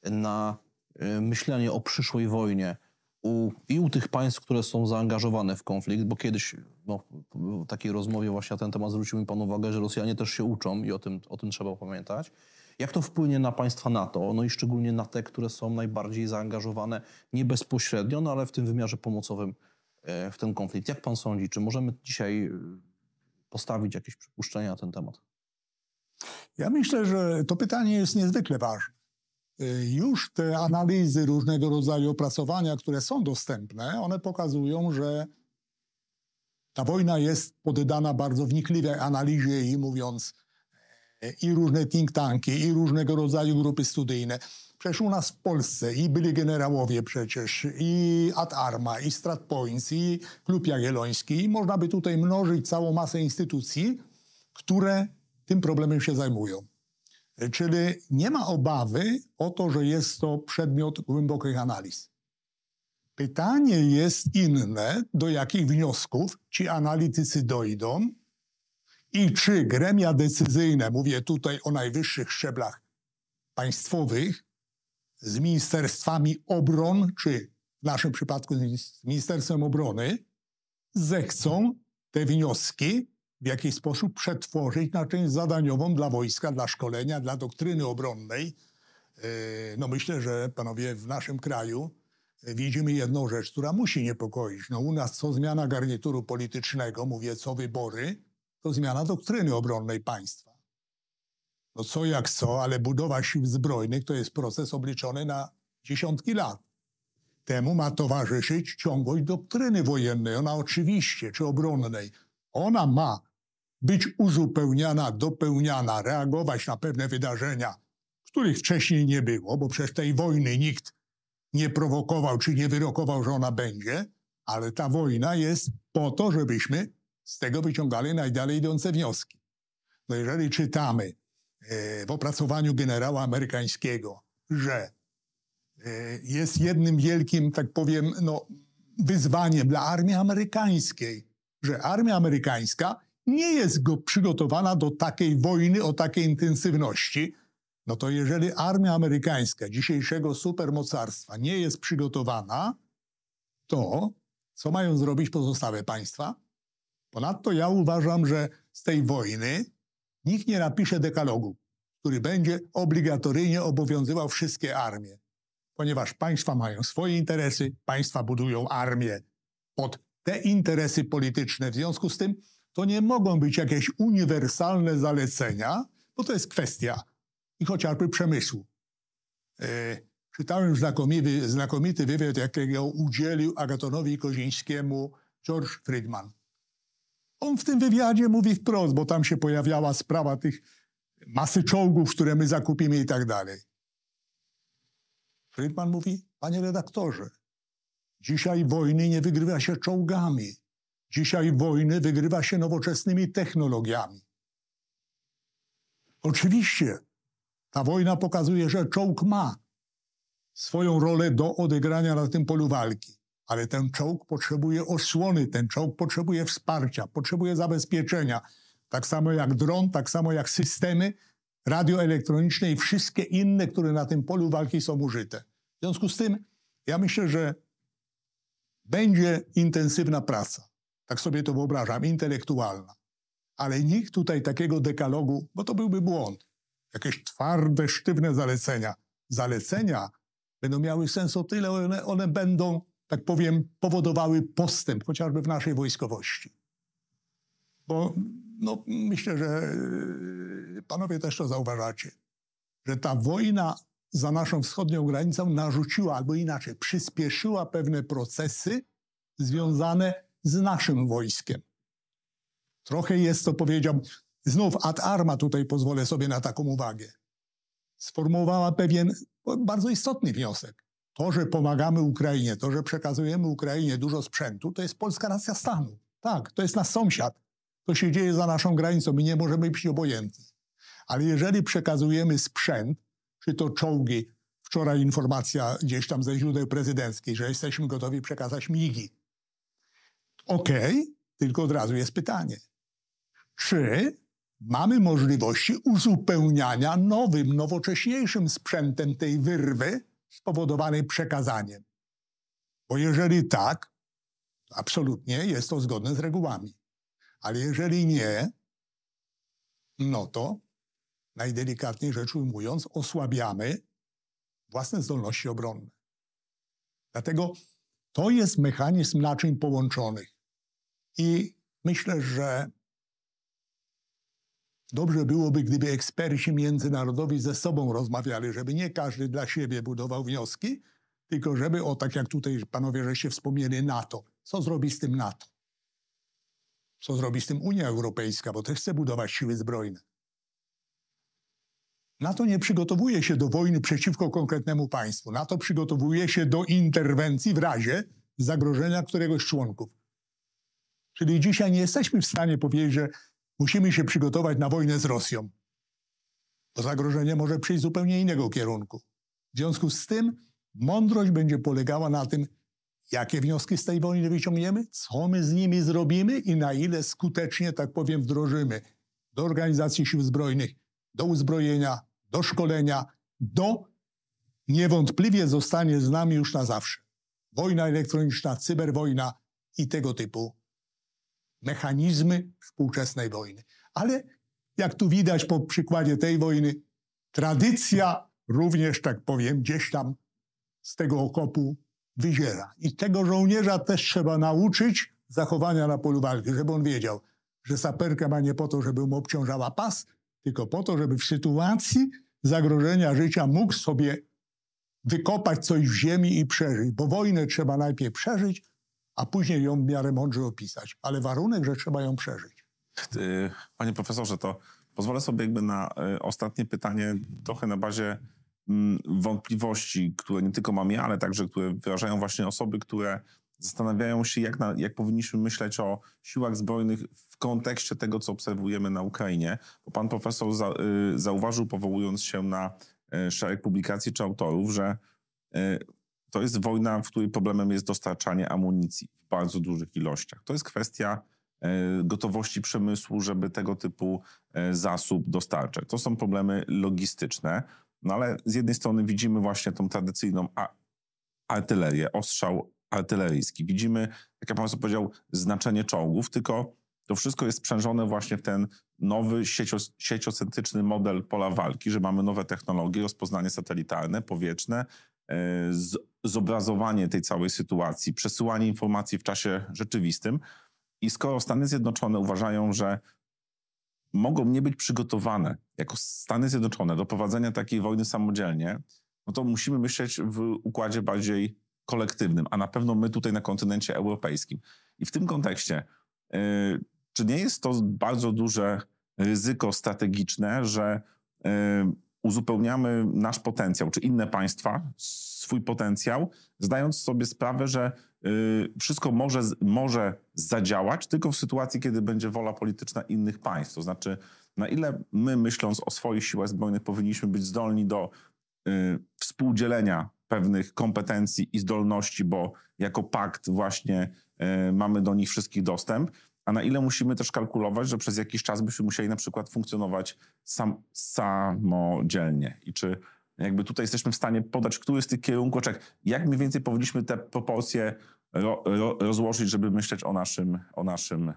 na yy, myślenie o przyszłej wojnie u, i u tych państw, które są zaangażowane w konflikt, bo kiedyś no, w takiej rozmowie właśnie na ten temat zwrócił mi pan uwagę, że Rosjanie też się uczą i o tym, o tym trzeba pamiętać. Jak to wpłynie na państwa NATO, no i szczególnie na te, które są najbardziej zaangażowane nie bezpośrednio, no ale w tym wymiarze pomocowym e, w ten konflikt? Jak pan sądzi, czy możemy dzisiaj e, postawić jakieś przypuszczenia na ten temat? Ja myślę, że to pytanie jest niezwykle ważne. Y, Już te analizy, różnego rodzaju opracowania, które są dostępne, one pokazują, że ta wojna jest poddana bardzo wnikliwej analizie i mówiąc, e, i różne think tanki, i różnego rodzaju grupy studyjne. Przecież u nas w Polsce i byli generałowie przecież, i Ad Arma, i StratPoints, i Klub Jagielloński. I można by tutaj mnożyć całą masę instytucji, które tym problemem się zajmują. Czyli nie ma obawy o to, że jest to przedmiot głębokich analiz. Pytanie jest inne, do jakich wniosków ci analitycy dojdą i czy gremia decyzyjne, mówię tutaj o najwyższych szczeblach państwowych, z ministerstwami obron, czy w naszym przypadku z Ministerstwem Obrony, zechcą te wnioski w jakiś sposób przetworzyć na część zadaniową dla wojska, dla szkolenia, dla doktryny obronnej. Yy, No myślę, że panowie w naszym kraju yy, widzimy jedną rzecz, która musi niepokoić. No u nas co zmiana garnituru politycznego, mówię co wybory, to zmiana doktryny obronnej państwa. No co jak co, ale budowa sił zbrojnych to jest proces obliczony na dziesiątki lat. Temu ma towarzyszyć ciągłość doktryny wojennej. Ona oczywiście, czy obronnej, ona ma być uzupełniana, dopełniana, reagować na pewne wydarzenia, których wcześniej nie było, bo przecież tej wojny nikt nie prowokował czy nie wyrokował, że ona będzie, ale ta wojna jest po to, żebyśmy z tego wyciągali najdalej idące wnioski. No jeżeli czytamy e, w opracowaniu generała amerykańskiego, że e, jest jednym wielkim, tak powiem, no, wyzwaniem dla armii amerykańskiej, że armia amerykańska nie jest go przygotowana do takiej wojny o takiej intensywności, no to jeżeli armia amerykańska dzisiejszego supermocarstwa nie jest przygotowana, to co mają zrobić pozostałe państwa? Ponadto ja uważam, że z tej wojny nikt nie napisze dekalogu, który będzie obligatoryjnie obowiązywał wszystkie armie, ponieważ państwa mają swoje interesy, państwa budują armię pod te interesy polityczne. W związku z tym to nie mogą być jakieś uniwersalne zalecenia, bo to jest kwestia i chociażby przemysłu. E, czytałem znakomity, znakomity wywiad, jakiego udzielił Agatonowi Kozińskiemu George Friedman. On w tym wywiadzie mówi wprost, bo tam się pojawiała sprawa tych masy czołgów, które my zakupimy i tak dalej. Friedman mówi, panie redaktorze, dzisiaj wojny nie wygrywa się czołgami. Dzisiaj wojny wygrywa się nowoczesnymi technologiami. Oczywiście ta wojna pokazuje, że czołg ma swoją rolę do odegrania na tym polu walki. Ale ten czołg potrzebuje osłony, ten czołg potrzebuje wsparcia, potrzebuje zabezpieczenia. Tak samo jak dron, tak samo jak systemy radioelektroniczne i wszystkie inne, które na tym polu walki są użyte. W związku z tym, ja myślę, że będzie intensywna praca. Tak sobie to wyobrażam, intelektualna. Ale nikt tutaj takiego dekalogu, bo to byłby błąd. Jakieś twarde, sztywne zalecenia. Zalecenia będą miały sens o tyle, one, one będą tak powiem, powodowały postęp, chociażby w naszej wojskowości. Bo no, myślę, że y, panowie też to zauważacie, że ta wojna za naszą wschodnią granicą narzuciła, albo inaczej, przyspieszyła pewne procesy związane z naszym wojskiem. Trochę jest to, powiedział, znów ad arma tutaj pozwolę sobie na taką uwagę. Sformułowała pewien bardzo istotny wniosek. To, że pomagamy Ukrainie, to, że przekazujemy Ukrainie dużo sprzętu, to jest polska racja stanu. Tak, to jest nasz sąsiad. To się dzieje za naszą granicą, my nie możemy być obojętni. Ale jeżeli przekazujemy sprzęt, czy to czołgi, wczoraj informacja gdzieś tam ze źródeł prezydenckich, że jesteśmy gotowi przekazać migi. Okej, okay, tylko od razu jest pytanie. Czy mamy możliwości uzupełniania nowym, nowocześniejszym sprzętem tej wyrwy, spowodowanej przekazaniem. Bo jeżeli tak, absolutnie jest to zgodne z regułami. Ale jeżeli nie, no to najdelikatniej rzecz ujmując, osłabiamy własne zdolności obronne. Dlatego to jest mechanizm naczyń połączonych. I myślę, że Dobrze byłoby, gdyby eksperci międzynarodowi ze sobą rozmawiali, żeby nie każdy dla siebie budował wnioski, tylko żeby, o tak jak tutaj panowie żeście wspomnieli, NATO. Co zrobi z tym NATO? Co zrobi z tym Unia Europejska, bo też chce budować siły zbrojne. NATO nie przygotowuje się do wojny przeciwko konkretnemu państwu. NATO przygotowuje się do interwencji w razie zagrożenia któregoś z członków. Czyli dzisiaj nie jesteśmy w stanie powiedzieć, że Musimy się przygotować na wojnę z Rosją, bo zagrożenie może przyjść z zupełnie innego kierunku. W związku z tym mądrość będzie polegała na tym, jakie wnioski z tej wojny wyciągniemy, co my z nimi zrobimy i na ile skutecznie, tak powiem, wdrożymy do organizacji sił zbrojnych, do uzbrojenia, do szkolenia, do niewątpliwie zostanie z nami już na zawsze. Wojna elektroniczna, cyberwojna i tego typu mechanizmy współczesnej wojny. Ale jak tu widać po przykładzie tej wojny, tradycja również, tak powiem, gdzieś tam z tego okopu wyziera. I tego żołnierza też trzeba nauczyć zachowania na polu walki, żeby on wiedział, że saperka ma nie po to, żeby mu obciążała pas, tylko po to, żeby w sytuacji zagrożenia życia mógł sobie wykopać coś w ziemi i przeżyć. Bo wojnę trzeba najpierw przeżyć, a później ją w miarę mądrze opisać. Ale warunek, że trzeba ją przeżyć. Y, panie profesorze, to Pozwolę sobie jakby na y, ostatnie pytanie, trochę na bazie mm, wątpliwości, które nie tylko mam ja, ale także które wyrażają właśnie osoby, które zastanawiają się, jak, na, jak powinniśmy myśleć o siłach zbrojnych w kontekście tego, co obserwujemy na Ukrainie. Bo pan profesor za, y, zauważył, powołując się na szereg publikacji czy autorów, że to jest wojna, w której problemem jest dostarczanie amunicji w bardzo dużych ilościach. To jest kwestia y, gotowości przemysłu, żeby tego typu y, zasób dostarczać. To są problemy logistyczne, no ale z jednej strony widzimy właśnie tą tradycyjną artylerię, ostrzał artyleryjski. Widzimy, jak ja pan powiedział, znaczenie czołgów, tylko to wszystko jest sprzężone właśnie w ten nowy siecio, sieciocentryczny model pola walki, że mamy nowe technologie, rozpoznanie satelitarne, powietrzne, e, z, zobrazowanie tej całej sytuacji, przesyłanie informacji w czasie rzeczywistym. I skoro Stany Zjednoczone uważają, że mogą nie być przygotowane jako Stany Zjednoczone do prowadzenia takiej wojny samodzielnie, no to musimy myśleć w układzie bardziej kolektywnym, a na pewno my tutaj na kontynencie europejskim. I w tym kontekście, yy, czy nie jest to bardzo duże ryzyko strategiczne, że yy, uzupełniamy nasz potencjał, czy inne państwa swój potencjał, zdając sobie sprawę, że yy, wszystko może, może zadziałać tylko w sytuacji, kiedy będzie wola polityczna innych państw. To znaczy, na ile my, myśląc o swoich siłach zbrojnych, powinniśmy być zdolni do y, współdzielenia pewnych kompetencji i zdolności, bo jako pakt właśnie y, mamy do nich wszystkich dostęp, a na ile musimy też kalkulować, że przez jakiś czas byśmy musieli na przykład funkcjonować sam, samodzielnie. I czy jakby tutaj jesteśmy w stanie podać, który z tych kierunków, jak mniej więcej powinniśmy te proporcje ro, ro, rozłożyć, żeby myśleć o naszym, o naszym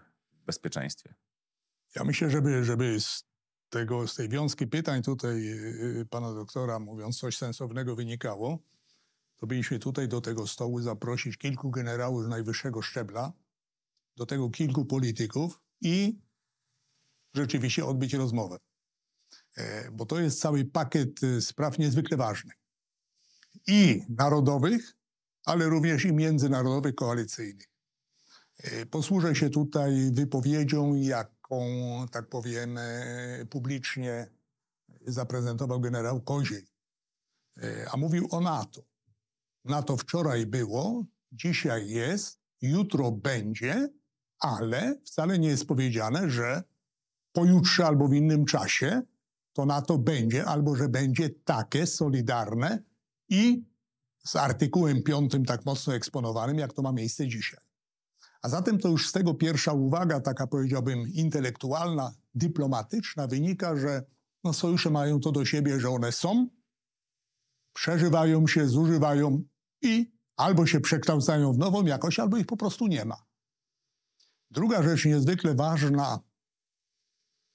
bezpieczeństwie. Ja myślę, żeby, żeby z, tego, z tej wiązki pytań tutaj yy, pana doktora, mówiąc coś sensownego, wynikało, to byliśmy tutaj do tego stołu zaprosić kilku generałów najwyższego szczebla, do tego kilku polityków i rzeczywiście odbyć rozmowę. E, bo to jest cały pakiet e, spraw niezwykle ważnych. I narodowych, ale również i międzynarodowych, koalicyjnych. E, posłużę się tutaj wypowiedzią, jaką, tak powiem, publicznie zaprezentował generał Koziej. A mówił o NATO. NATO wczoraj było, dzisiaj jest, jutro będzie, ale wcale nie jest powiedziane, że pojutrze albo w innym czasie to NATO będzie, albo że będzie takie solidarne i z artykułem piątym tak mocno eksponowanym, jak to ma miejsce dzisiaj. A zatem to już z tego pierwsza uwaga, taka powiedziałbym intelektualna, dyplomatyczna, wynika, że no, sojusze mają to do siebie, że one są, przeżywają się, zużywają i albo się przekształcają w nową jakość, albo ich po prostu nie ma. Druga rzecz niezwykle ważna,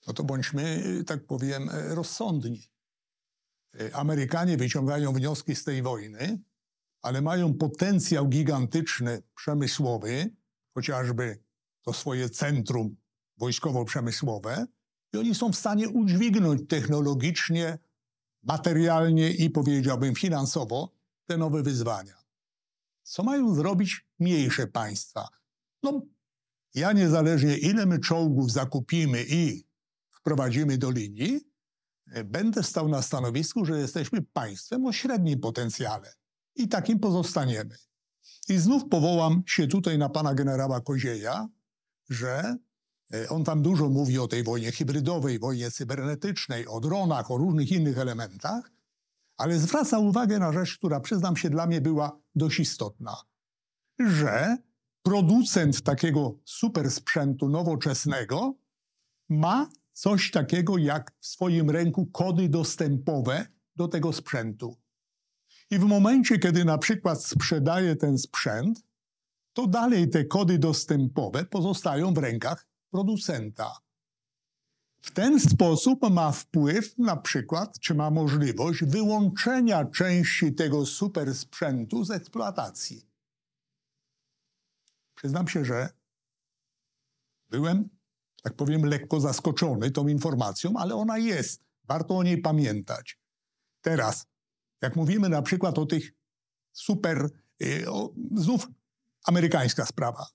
no to bądźmy, tak powiem, rozsądni. Amerykanie wyciągają wnioski z tej wojny, ale mają potencjał gigantyczny przemysłowy, chociażby to swoje centrum wojskowo-przemysłowe, i oni są w stanie udźwignąć technologicznie, materialnie i powiedziałbym finansowo te nowe wyzwania. Co mają zrobić mniejsze państwa? No, ja niezależnie ile my czołgów zakupimy i wprowadzimy do linii, e, będę stał na stanowisku, że jesteśmy państwem o średnim potencjale i takim pozostaniemy. I znów powołam się tutaj na pana generała Kozieja, że e, on tam dużo mówi o tej wojnie hybrydowej, wojnie cybernetycznej, o dronach, o różnych innych elementach, ale zwraca uwagę na rzecz, która przyznam się dla mnie była dość istotna, że producent takiego super sprzętu nowoczesnego ma coś takiego jak w swoim ręku kody dostępowe do tego sprzętu. I w momencie, kiedy na przykład sprzedaje ten sprzęt, to dalej te kody dostępowe pozostają w rękach producenta. W ten sposób ma wpływ na przykład, czy ma możliwość wyłączenia części tego super sprzętu z eksploatacji. Przyznam się, że byłem, tak powiem, lekko zaskoczony tą informacją, ale ona jest. Warto o niej pamiętać. Teraz, jak mówimy na przykład o tych super, y, o, znów amerykańska sprawa.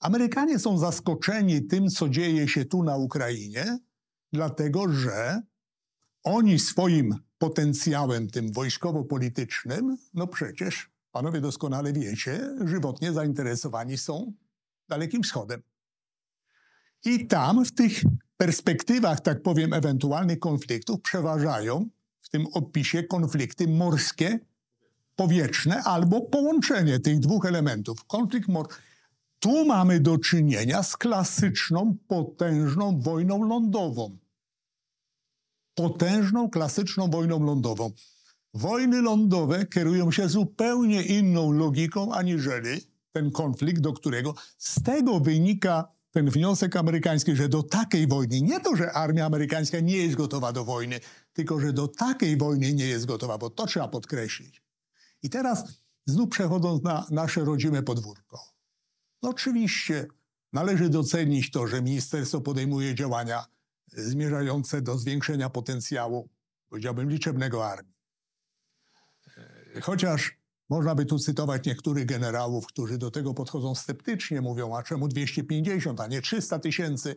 Amerykanie są zaskoczeni tym, co dzieje się tu na Ukrainie, dlatego że oni swoim potencjałem tym wojskowo-politycznym, no przecież, panowie doskonale wiecie, żywotnie zainteresowani są Dalekim Wschodem. I tam w tych perspektywach, tak powiem, ewentualnych konfliktów przeważają w tym opisie konflikty morskie, powietrzne albo połączenie tych dwóch elementów. Konflikt morski. Tu mamy do czynienia z klasyczną, potężną wojną lądową. Potężną, klasyczną wojną lądową. Wojny lądowe kierują się zupełnie inną logiką aniżeli ten konflikt, do którego z tego wynika ten wniosek amerykański, że do takiej wojny, nie to, że armia amerykańska nie jest gotowa do wojny, tylko że do takiej wojny nie jest gotowa, bo to trzeba podkreślić. I teraz znów przechodząc na nasze rodzime podwórko. No oczywiście należy docenić to, że ministerstwo podejmuje działania zmierzające do zwiększenia potencjału, powiedziałbym, liczebnego armii. Chociaż można by tu cytować niektórych generałów, którzy do tego podchodzą sceptycznie, mówią, a czemu 250, a nie 300 tysięcy?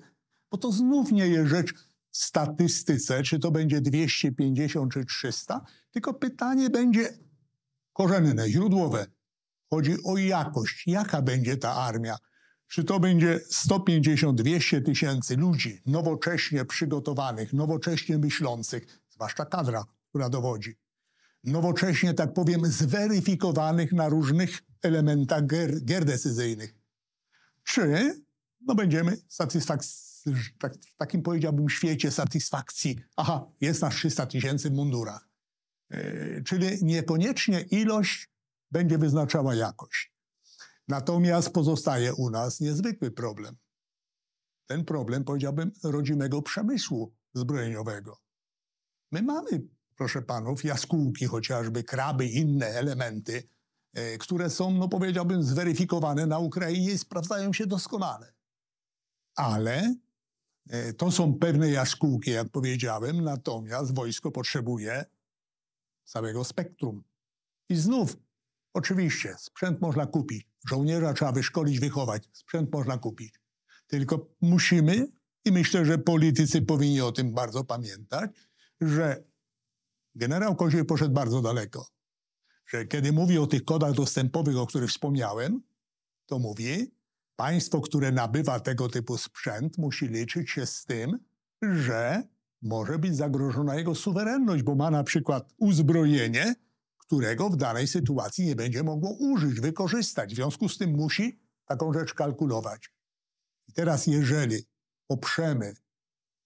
Bo to znów nie jest rzecz w statystyce, czy to będzie 250 czy 300, tylko pytanie będzie korzenne, źródłowe. Chodzi o jakość. Jaka będzie ta armia? Czy to będzie 150-200 tysięcy ludzi nowocześnie przygotowanych, nowocześnie myślących, zwłaszcza kadra, która dowodzi, nowocześnie, tak powiem, zweryfikowanych na różnych elementach gier, gier decyzyjnych. Czy no będziemy tak, w takim powiedziałbym świecie satysfakcji, aha, jest nas 300 tysięcy w mundurach. Yy, czyli niekoniecznie ilość będzie wyznaczała jakość. Natomiast pozostaje u nas niezwykły problem. Ten problem, powiedziałbym, rodzimego przemysłu zbrojeniowego. My mamy proszę panów, jaskółki chociażby, kraby, inne elementy, e, które są, no powiedziałbym, zweryfikowane na Ukrainie i sprawdzają się doskonale. Ale e, to są pewne jaskółki, jak powiedziałem, natomiast wojsko potrzebuje całego spektrum. I znów, oczywiście, sprzęt można kupić, żołnierza trzeba wyszkolić, wychować, sprzęt można kupić. Tylko musimy, i myślę, że politycy powinni o tym bardzo pamiętać, że Generał Koziel poszedł bardzo daleko. Że kiedy mówi o tych kodach dostępowych, o których wspomniałem, to mówi, państwo, które nabywa tego typu sprzęt, musi liczyć się z tym, że może być zagrożona jego suwerenność, bo ma na przykład uzbrojenie, którego w danej sytuacji nie będzie mogło użyć, wykorzystać. W związku z tym musi taką rzecz kalkulować. I teraz, jeżeli poprzemy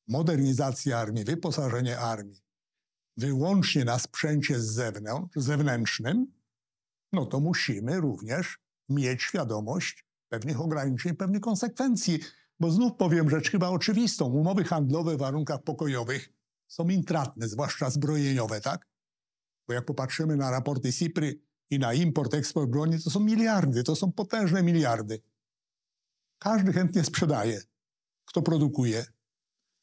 modernizację armii, wyposażenie armii, wyłącznie na sprzęcie z zewnątrz, zewnętrznym, no to musimy również mieć świadomość pewnych ograniczeń, pewnych konsekwencji. Bo znów powiem rzecz chyba oczywistą. Umowy handlowe w warunkach pokojowych są intratne, zwłaszcza zbrojeniowe, tak? Bo jak popatrzymy na raporty SIPRY i na import, eksport broni, to są miliardy, to są potężne miliardy. Każdy chętnie sprzedaje, kto produkuje.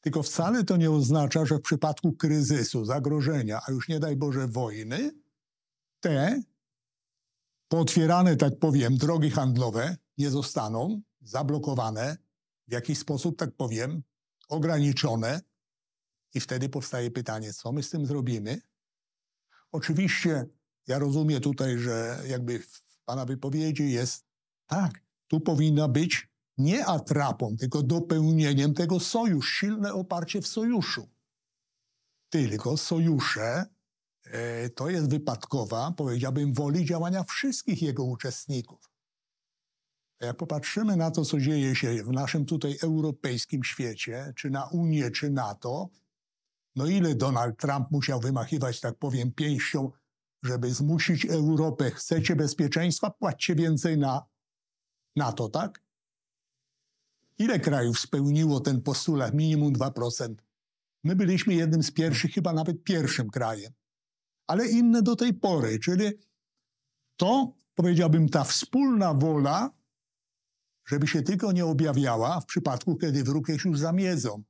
Tylko wcale to nie oznacza, że w przypadku kryzysu, zagrożenia, a już nie daj Boże wojny, te pootwierane, tak powiem, drogi handlowe nie zostaną zablokowane, w jakiś sposób, tak powiem, ograniczone. I wtedy powstaje pytanie, co my z tym zrobimy? Oczywiście ja rozumiem tutaj, że jakby w Pana wypowiedzi jest tak, tu powinna być nie atrapą, tylko dopełnieniem tego sojusz, silne oparcie w sojuszu. Tylko sojusze e, to jest wypadkowa, powiedziałbym, woli działania wszystkich jego uczestników. Jak popatrzymy na to, co dzieje się w naszym tutaj europejskim świecie, czy na Unię, czy NATO, no ile Donald Trump musiał wymachiwać, tak powiem, pięścią, żeby zmusić Europę, chcecie bezpieczeństwa, płaccie więcej na NATO, tak? Ile krajów spełniło ten postulat minimum 2%? My byliśmy jednym z pierwszych, chyba nawet pierwszym krajem. Ale inne do tej pory, czyli to, powiedziałbym, ta wspólna wola, żeby się tylko nie objawiała w przypadku, kiedy wróg jest już za miedzą.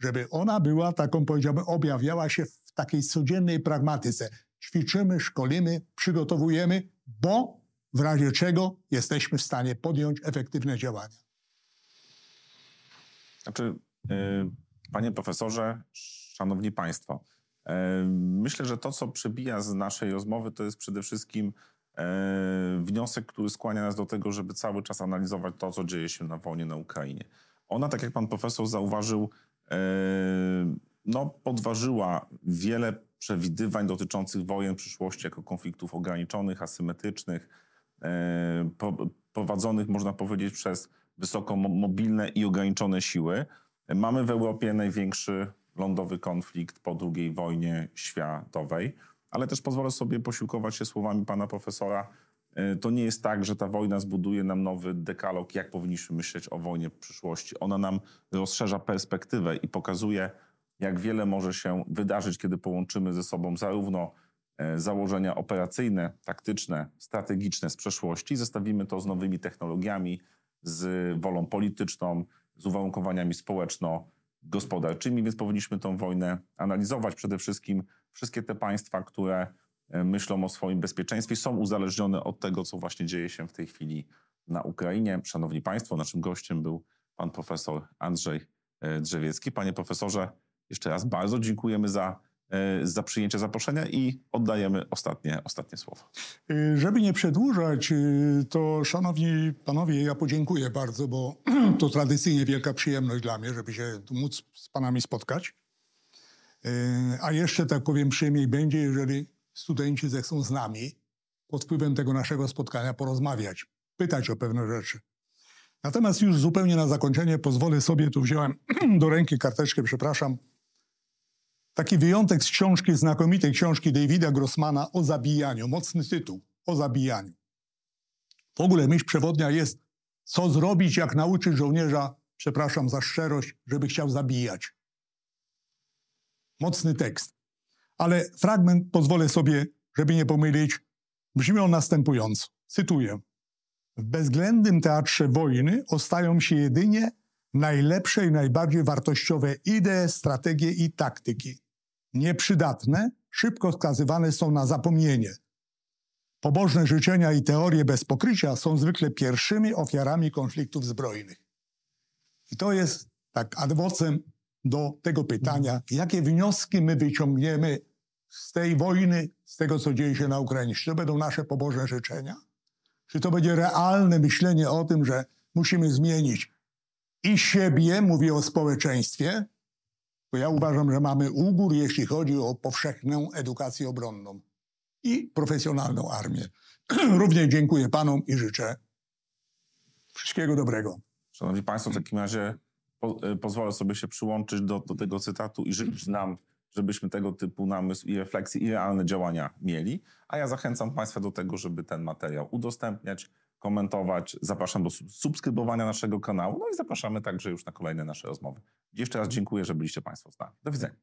Żeby ona była taką, powiedziałbym, objawiała się w takiej codziennej pragmatyce. Ćwiczymy, szkolimy, przygotowujemy, bo w razie czego jesteśmy w stanie podjąć efektywne działania. Znaczy, yy, Panie profesorze, szanowni państwo, e, myślę, że to, co przebija z naszej rozmowy, to jest przede wszystkim e, wniosek, który skłania nas do tego, żeby cały czas analizować to, co dzieje się na wojnie na Ukrainie. Ona, tak jak pan profesor zauważył, no, podważyła wiele przewidywań dotyczących wojen w przyszłości jako konfliktów ograniczonych, asymetrycznych, prowadzonych, można powiedzieć, przez wysoko mobilne i ograniczone siły. Mamy w Europie największy lądowy konflikt po II wojnie światowej, ale też pozwolę sobie posiłkować się słowami pana profesora. E, to nie jest tak, że ta wojna zbuduje nam nowy dekalog, jak powinniśmy myśleć o wojnie w przyszłości. Ona nam rozszerza perspektywę i pokazuje, jak wiele może się wydarzyć, kiedy połączymy ze sobą zarówno e, założenia operacyjne, taktyczne, strategiczne z przeszłości, zestawimy to z nowymi technologiami, z wolą polityczną, z uwarunkowaniami społeczno-gospodarczymi, więc powinniśmy tę wojnę analizować. Przede wszystkim wszystkie te państwa, które e, myślą o swoim bezpieczeństwie, są uzależnione od tego, co właśnie dzieje się w tej chwili na Ukrainie. Szanowni Państwo, naszym gościem był pan profesor Andrzej e, Drzewiecki. Panie profesorze, jeszcze raz bardzo dziękujemy za za przyjęcie zaproszenia i oddajemy ostatnie, ostatnie słowo. E, żeby nie przedłużać, e, to szanowni panowie, ja podziękuję bardzo, bo *clears throat* to tradycyjnie wielka przyjemność dla mnie, żeby się tu móc z panami spotkać. A jeszcze, tak powiem, przyjemniej będzie, jeżeli studenci zechcą z nami pod wpływem tego naszego spotkania porozmawiać, pytać o pewne rzeczy. Natomiast już zupełnie na zakończenie pozwolę sobie, tu wziąłem *clears throat* do ręki karteczkę, przepraszam, Taki wyjątek z książki, znakomitej książki Davida Grossmana o zabijaniu. Mocny tytuł. O zabijaniu. W ogóle myśl przewodnia jest, co zrobić, jak nauczyć żołnierza, przepraszam za szczerość, żeby chciał zabijać. Mocny tekst. Ale fragment pozwolę sobie, żeby nie pomylić, brzmi on następująco. Cytuję. W bezwzględnym teatrze wojny ostają się jedynie najlepsze i najbardziej wartościowe idee, strategie i taktyki nieprzydatne, szybko skazywane są na zapomnienie. Pobożne życzenia i teorie bez pokrycia są zwykle pierwszymi ofiarami konfliktów zbrojnych. I to jest tak ad vocem do tego pytania, jakie wnioski my wyciągniemy z tej wojny, z tego, co dzieje się na Ukrainie. Czy to będą nasze pobożne życzenia? Czy to będzie realne myślenie o tym, że musimy zmienić i siebie, mówię o społeczeństwie, bo ja uważam, że mamy ugór, jeśli chodzi o powszechną edukację obronną i profesjonalną armię. *clears throat* Również dziękuję panom i życzę wszystkiego dobrego. Szanowni Państwo, w takim razie po, e, pozwolę sobie się przyłączyć do, do tego cytatu i życzyć nam, żebyśmy tego typu namysł i refleksji i realne działania mieli. A ja zachęcam Państwa do tego, żeby ten materiał udostępniać, komentować. Zapraszam do subskrybowania naszego kanału. No i zapraszamy także już na kolejne nasze rozmowy. Jeszcze raz dziękuję, że byliście Państwo z nami. Do widzenia.